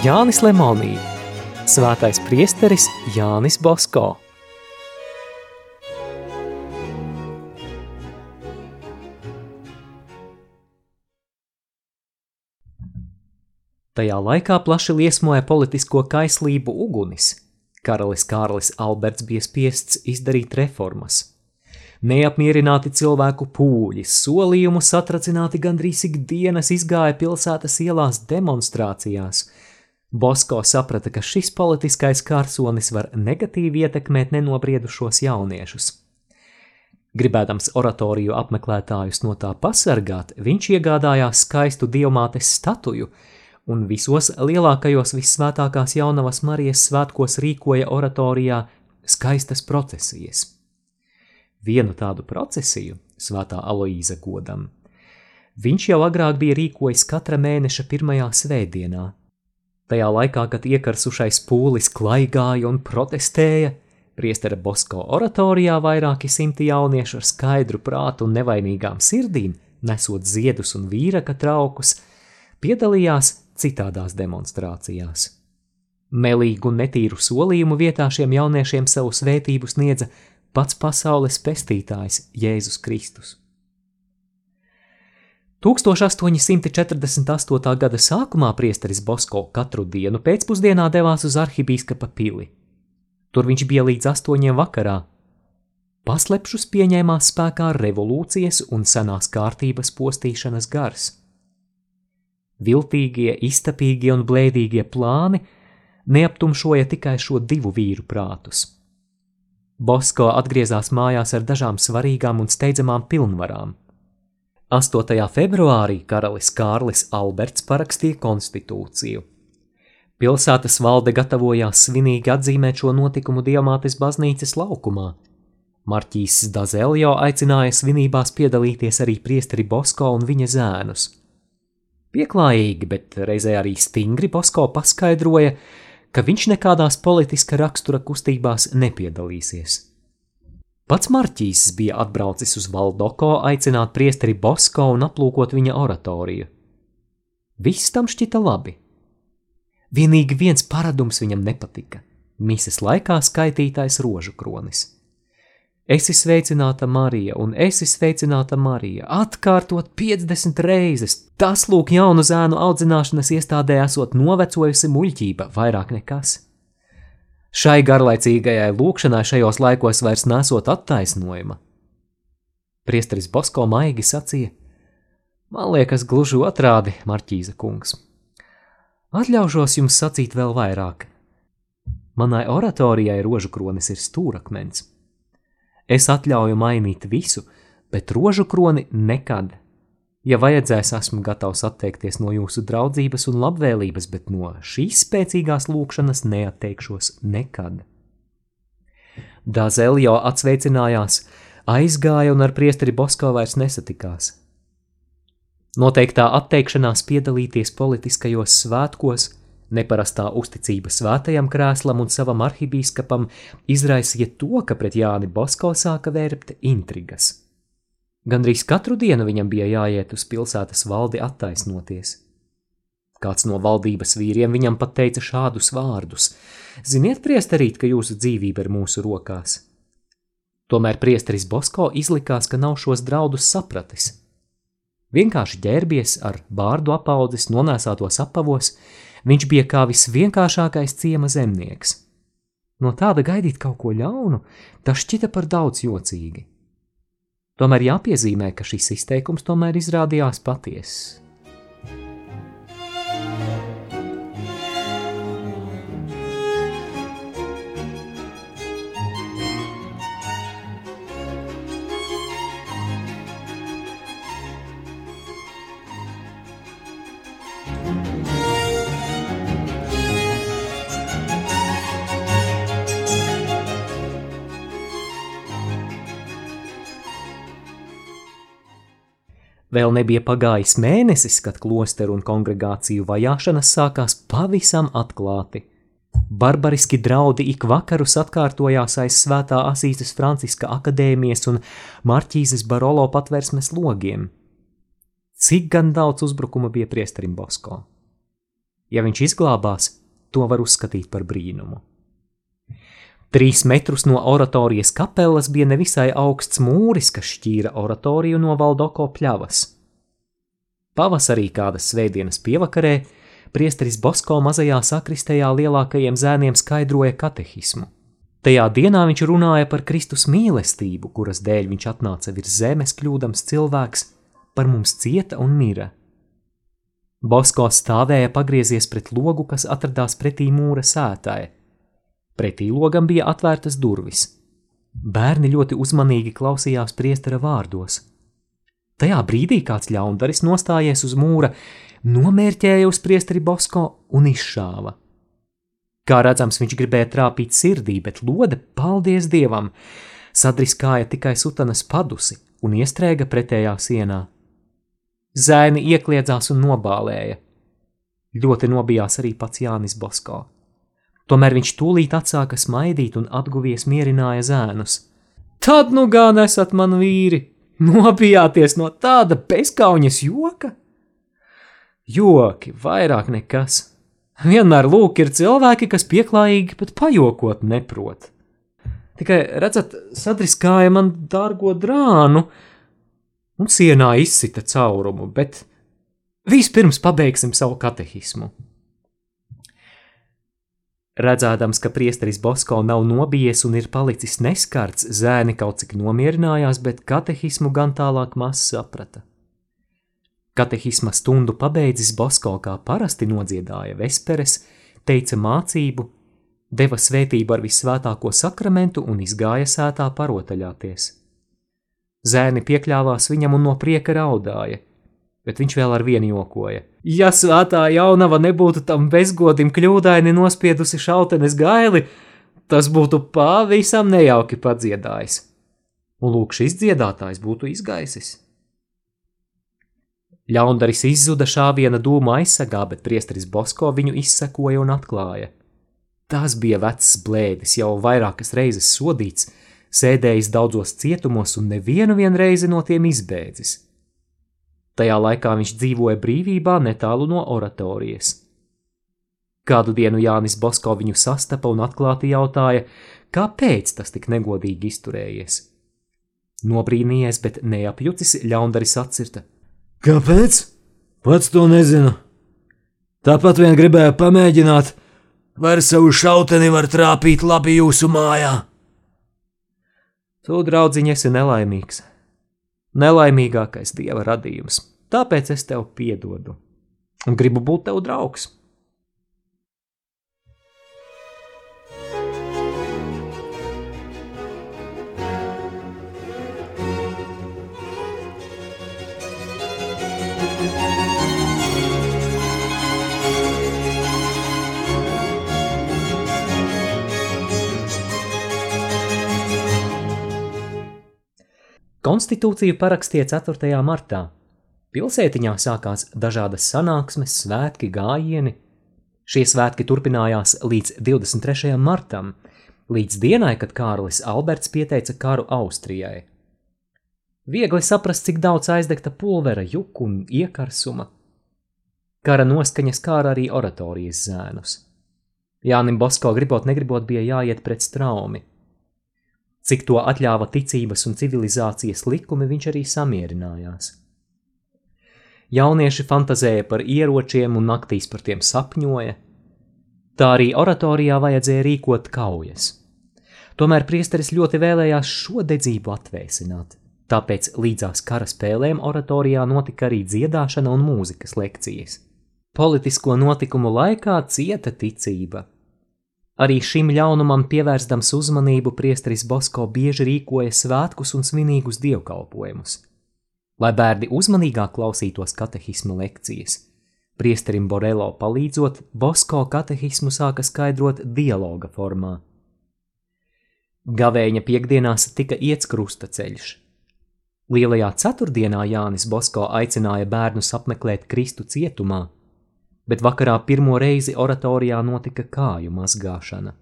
Jānis Lemonī, Svētais priesteris Jānis Bosko. Tajā laikā plaši liesmoja politisko kaislību ugunis. Karalis Kārlis Alberts bija spiests izdarīt reformas. Neapmierināti cilvēku pūļi, solījumu satracināti gandrīz ikdienas izgāja pilsētas ielās demonstrācijās. Bosko saprata, ka šis politiskais kārsonis var negatīvi ietekmēt nenobriedušos jauniešus. Gribēdams oratoriju apmeklētājus no tā pasargāt, viņš iegādājās skaistu dievmātes statuju – un visos lielākajos vissvētākās jaunavas Marijas svētkos rīkoja oratorijā skaistas procesijas. Vienu tādu procesiju, svētā Aloīza godam, viņš jau agrāk bija rīkojis katra mēneša pirmajā svētdienā. Tajā laikā, kad iekarsušais pūlis klaigāja un protestēja, priestera Bosko oratorijā vairāki simti jauniešu ar skaidru prātu un nevainīgām sirdīm, nesot ziedus un vīraka traukus, piedalījās citādās demonstrācijās. Melīgu un netīru solījumu vietā šiem jauniešiem savu svētību sniedza pats pasaules pestītājs Jēzus Kristus. 1848. gada sākumā priesteris Bosko katru dienu pēcpusdienā devās uz arhibīskapa pili. Tur viņš bija līdz astoņiem vakarā. Paslepšus pieņēmās spēkā revolūcijas un senās kārtības postīšanas gars. Viltīgie, iztapīgie un blēdīgie plāni neaptumšoja tikai šo divu vīru prātus. Bosko atgriezās mājās ar dažām svarīgām un steidzamām pilnvarām. 8. februārī karalis Kārlis Alberts parakstīja konstitūciju. Pilsētas valde gatavojās svinīgi atzīmēt šo notikumu Diamātes baznīcas laukumā. Marķīs Dazeljo aicināja svinībās piedalīties arī priesteri Bosko un viņa zēnus – Pieklājīgi, bet reizē arī stingri Bosko paskaidroja, ka viņš nekādās politiska rakstura kustībās nepiedalīsies. Pats Marķīs bija atbraucis uz Valdoko aicināt priesteri Bosko un aplūkot viņa oratoriju. Viss tam šķita labi. Vienīgi viens paradums viņam nepatika - mises laikā skaitītais rožu kronis. Esi sveicināta Marija, un esi sveicināta Marija. Atkārtot 50 reizes. Tas lūk jaunu zēnu audzināšanas iestādē esot novecojusi muļķība, vairāk nekas. Šai garlaicīgajai lūkšanai šajos laikos vairs nesot attaisnojuma. Priesteris Bosko maigi sacīja: Man liekas, gluži otrādi, Marķīza kungs. Atļaušos jums sacīt vēl vairāk. Manai oratorijai rožu kronis ir stūrakmens. Es atļauju mainīt visu, bet rožu kroni nekad. Ja vajadzēs, esmu gatavs atteikties no jūsu draudzības un labvēlības, bet no šīs spēcīgās lūkšanas neatteikšos nekad. Dāzeljo atsveicinājās, aizgāja un ar priesteri Bosko vairs nesatikās. Noteiktā atteikšanās piedalīties politiskajos svētkos Neparastā uzticība svētajam krēslam un savam arhibīskapam izraisīja to, ka pret Jāni Bosko sāka vērpt intrigas. Gandrīz katru dienu viņam bija jāiet uz pilsētas valdi attaisnoties. Kāds no valdības vīriem viņam pat teica šādus vārdus: Ziniet, priesterīt, ka jūsu dzīvība ir mūsu rokās. Tomēr priesteris Bosko izlikās, ka nav šos draudus sapratis. Vienkārši ģērbies ar bārdu apaudzes, nonēsātos apavos, Viņš bija kā visvienkāršākais ciema zemnieks. No tāda gaidīt kaut ko ļaunu, tas šķita par daudz jocīgi. Tomēr jāpiezīmē, ka šis izteikums tomēr izrādījās patiess. Vēl nebija pagājis mēnesis, kad klosteru un kongregāciju vajāšanas sākās pavisam atklāti. Barbariski draudi ik vakarus atkārtojās aiz svētā Asīzes Franciska akadēmijas un Marķīzes Barolo patversmes logiem. Cik gan daudz uzbrukuma bija priesterim Bosko. Ja viņš izglābās, to var uzskatīt par brīnumu. Trīs metrus no oratorijas kapelas bija nevisai augsts mūris, kas šķīra oratoriju no Valdoko pļavas. Pavasarī kādas svētdienas pievakarē priesteris Bosko mazajā sakristējā lielākajiem zēniem skaidroja katehismu. Tajā dienā viņš runāja par Kristus mīlestību, kuras dēļ viņš atnāca virs zemes, kļūdams cilvēks, par mums cieta un mira. Bosko stāvēja pagriezies pret logu, kas atradās pretī mūra sētāja. Pretī logam bija atvērtas durvis. Bērni ļoti uzmanīgi klausījās priestera vārdos. Tajā brīdī kāds ļaundaris nostājies uz mūra, nomērķēja uz priesteri Bosko un izšāva. Kā redzams, viņš gribēja trāpīt sirdī, bet lode, paldies dievam, sadriskāja tikai sutanas padusi un iestrēga pretējā sienā. Zēni iekliedzās un nobālēja. Ļoti nobijās arī pats Jānis Bosko. Tomēr viņš tūlīt atsāka smaidīt un atguvies mierināja zēnus. Tad nu gan esat man vīri, nobijāties no tāda bezkauņas joka? Joki, vairāk nekas. Vienmēr lūk ir cilvēki, kas pieklājīgi pat pajokot neprot. Tikai redzat, sadriskāja man dārgo drānu, un sienā izsita caurumu, bet vispirms pabeigsim savu katehismu. Redzēdams, ka priesteris Bosko nav nobijies un ir palicis neskarts, zēni kaut cik nomierinājās, bet katehismu gan tālāk maz saprata. Katehisma stundu pabeidzis Bosko kā parasti nodziedāja vesperes, teica mācību, deva svētību ar visvētāko sakramentu un izgāja sētā parotaļāties. Zēni piekļāvās viņam un no prieka raudāja, bet viņš vēl ar vienu jokoja. Ja svētā jaunava nebūtu tam bezgodim kļūdaini nospiedusi šautenes gaili, tas būtu pavisam nejauki padziedājis. Un lūk, šis dziedātājs būtu izgaisis. Ļaundaris izzuda šāviena dūmu aizsargā, bet priesteris Bosko viņu izsekoja un atklāja. Tas bija vecs blēdis, jau vairākas reizes sodīts, sēdējis daudzos cietumos un nevienu reizi no tiem izbēdzis. Tajā laikā viņš dzīvoja brīvībā netālu no oratorijas. Kādu dienu Jānis Bosko viņu sastapa un atklāti jautāja, kāpēc tas tik negodīgi izturējies. Nobrīnījies, bet neapjucis ļaundaris atcirta. Kāpēc? Pats to nezinu. Tāpat vien gribēju pamēģināt, vai ar savu šauteni var trāpīt labi jūsu mājā. Tu, draudziņ, esi nelaimīgs. Nelaimīgākais dieva radījums, tāpēc es tev piedodu un gribu būt tev draugs. Konstitūciju parakstīja 4. martā. Pilsētiņā sākās dažādas sanāksmes, svētki, gājieni. Šie svētki turpinājās līdz 23. martam, līdz dienai, kad Kārlis Alberts pieteica karu Austrijai. Viegli saprast, cik daudz aizdegta pulvera, juku un iekarsuma. Kara noskaņas kāra arī oratorijas zēnus. Jānim Bosko gribot negribot bija jāiet pret straumi. Cik to atļāva ticības un civilizācijas likumi, viņš arī samierinājās. Jaunieši fantazēja par ieročiem un naktīs par tiem sapņoja. Tā arī oratorijā vajadzēja rīkot kaujas. Tomēr priesteris ļoti vēlējās šo dedzību atvēsināt, tāpēc līdzās kara spēlēm oratorijā notika arī dziedāšana un mūzikas lekcijas. Politisko notikumu laikā cieta ticība, Arī šim ļaunumam pievērsdams uzmanību, priesteris Bosko bieži rīkoja svētkus un svinīgus dievkalpojumus. Lai bērni uzmanīgāk klausītos katehismu lekcijas, priesterim Borelo palīdzot, Bosko katehismu sāka skaidrot dialoga formā. Gavēņa piekdienās tika iets krusta ceļš. Lielajā ceturtdienā Jānis Bosko aicināja bērnus apmeklēt Kristu cietumā, bet vakarā pirmo reizi oratorijā notika kāju mazgāšana.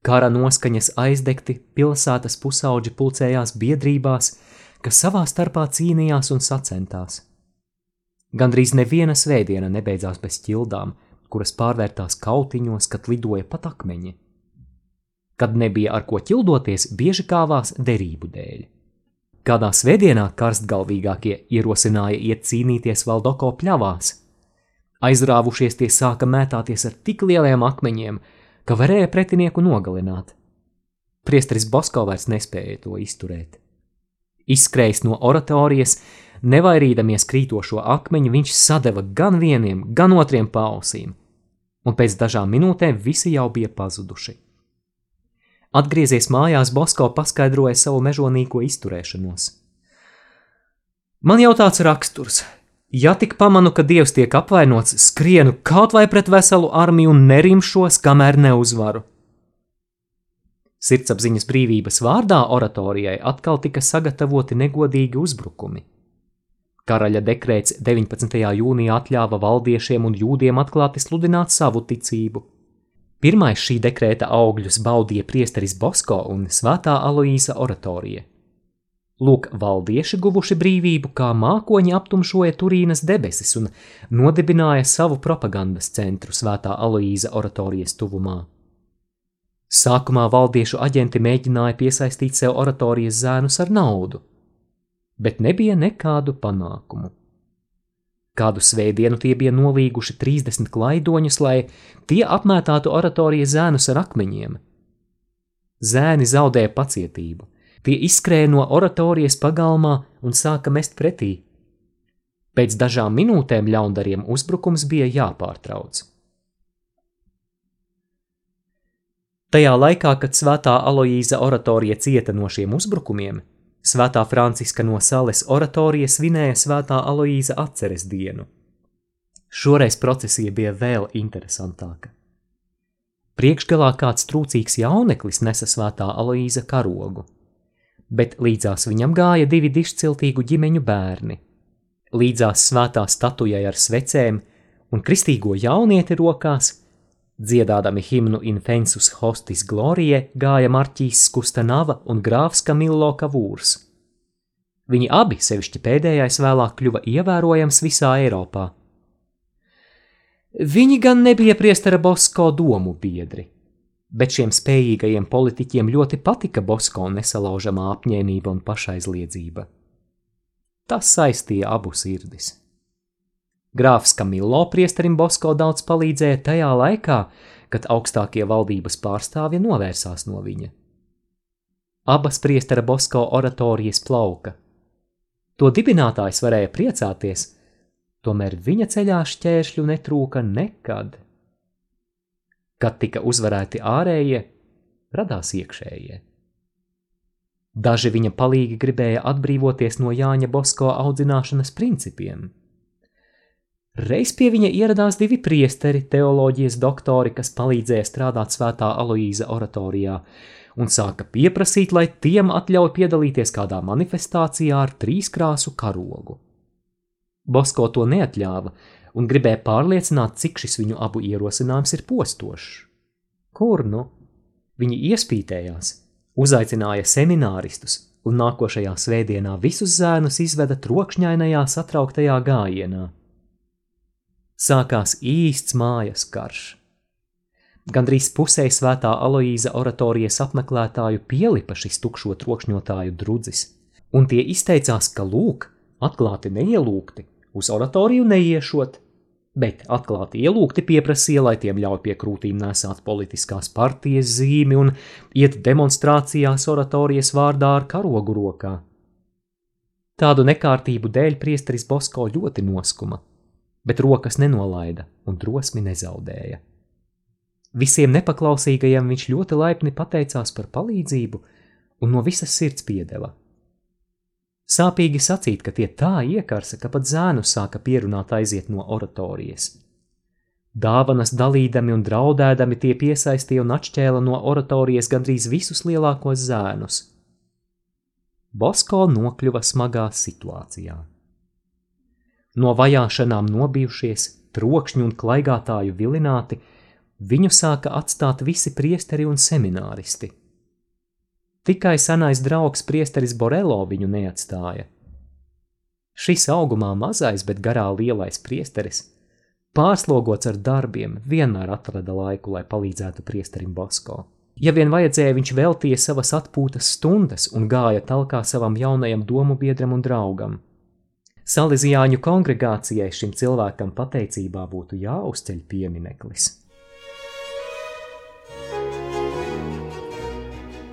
Kara noskaņas aizdegti pilsētas pusauģi pulcējās biedrībās, kas savā starpā cīnījās un sacentās. Gandrīz neviena svētdiena nebeidzās bez ķildām, kuras pārvērtās kautiņos, kad lidoja pat akmeņi. Kad nebija ar ko ķildoties, bieži kāvās derību dēļ. Kādā svētdienā karstgalvīgākie ierosināja iet cīnīties Valdoko pļavās. Aizrāvušies tie sāka mētāties ar tik lieliem akmeņiem, ka varēja pretinieku nogalināt. Priesteris Bosko vairs nespēja to izturēt. Izskrējis no oratorijas, nevairīdamies krītošo akmeņu, viņš sadeva gan vieniem, gan otriem pausīm, un pēc dažām minūtēm visi jau bija pazuduši. Atgriezies mājās, Bosko paskaidroja savu mežonīgo izturēšanos. Man jau tāds raksturs. Ja tik pamanu, ka dievs tiek apvainots, skrienu kaut vai pret veselu armiju un nerimšos, kamēr neuzvaru. Sirdsapziņas brīvības vārdā oratorijai atkal tika sagatavoti negodīgi uzbrukumi. Karaļa dekrēts 19. jūnijā atļāva valdiešiem un jūdiem atklāti sludināt savu ticību. Pirmais šī dekrēta augļus baudīja priesteris Bosko un svētā Aloīza oratorija. Lūk, valdieši guvuši brīvību, kā mākoņi aptumšoja Turīnas debesis un nodibināja savu propagandas centru svētā Aloīza oratorijas tuvumā. Sākumā valdiešu aģenti mēģināja piesaistīt sev oratorijas zēnus ar naudu, bet nebija nekādu panākumu. Kādu svētdienu tie bija nolīguši 30 klaidoņus, lai tie apmētātu oratorijas zēnus ar akmeņiem. Zēni zaudēja pacietību, tie izskrēja no oratorijas pagalmā un sāka mest pretī. Pēc dažām minūtēm ļaundariem uzbrukums bija jāpārtrauc. Tajā laikā, kad svētā Aloīza oratorija cieta no šiem uzbrukumiem, svētā Franciska no Sales oratorija svinēja svētā Aloīza atceres dienu. Šoreiz procesija bija vēl interesantāka. Priekšgalā kāds trūcīgs jauneklis nesa svētā Aloīza karogu, bet līdzās viņam gāja divi dišciltīgu ģimeņu bērni. Līdzās svētā statujai ar svecēm un kristīgo jaunieti rokās Dziedādami himnu Infensus hostis glorie gāja Marķīs Skustanava un grāfs Kamillo Kavūrs. Viņi abi, sevišķi pēdējais, vēlāk kļuva ievērojams visā Eiropā. Viņi gan nebija priestera Bosko domu biedri, bet šiem spējīgajiem politiķiem ļoti patika Bosko nesalaužamā apņēmība un pašaizliedzība. Tas saistīja abu sirdis. Grāfs Kamillo priesterim Bosko daudz palīdzēja tajā laikā, kad augstākie valdības pārstāvji novērsās no viņa. Abas priestera Bosko oratorijas plauka. To dibinātājs varēja priecāties, tomēr viņa ceļā šķēršļu netrūka nekad. Kad tika uzvarēti ārējie, radās iekšējie. Daži viņa palīgi gribēja atbrīvoties no Jāņa Bosko audzināšanas principiem – Reiz pie viņa ieradās divi priesteri, teoloģijas doktori, kas palīdzēja strādāt svētā Aloīza oratorijā, un sāka pieprasīt, lai tiem atļauj piedalīties kādā manifestācijā ar trīskrāsu karogu. Bosko to neatļāva un gribēja pārliecināt, cik šis viņu abu ierosinājums ir postošs. Kur nu? Viņi iespītējās, uzaicināja semināristus un nākošajā svētdienā visus zēnus izveda trokšņainajā satrauktajā gājienā sākās īsts mājas karš. Gandrīz pusē svētā Aloīza oratorijas apmeklētāju pielipa šis tukšo trokšņotāju drudzis, un tie izteicās, ka lūk, atklāti neielūgti, uz oratoriju neiešot, bet atklāti ielūgti pieprasīja, lai tiem ļauj pie krūtīm nesāt politiskās partijas zīmi un iet demonstrācijās oratorijas vārdā ar karogu rokā. Tādu nekārtību dēļ priesteris Bosko ļoti noskuma – bet rokas nenolaida un drosmi nezaudēja. Visiem nepaklausīgajiem viņš ļoti laipni pateicās par palīdzību un no visas sirds piedeva. Sāpīgi sacīt, ka tie tā iekarsa, ka pat zēnu sāka pierunāt aiziet no oratorijas. Dāvanas dalīdami un draudēdami tie piesaistīja un atšķēla no oratorijas gandrīz visus lielākos zēnus. Bosko nokļuva smagā situācijā. No vajāšanām nobijušies, trokšņu un klaigātāju vilināti, viņu sāka atstāt visi priesteri un semināristi. Tikai senais draugs priesteris Borelo viņu neatstāja. Šis augumā mazais, bet garā lielais priesteris, pārslogots ar darbiem, vienmēr atrada laiku, lai palīdzētu priesterim Basko. Ja vien vajadzēja, viņš veltīja savas atpūtas stundas un gāja talkā savam jaunajam domu biedram un draugam. Salīdzjāņu kongregācijai šim cilvēkam pateicībā būtu jāuzceļ piemineklis.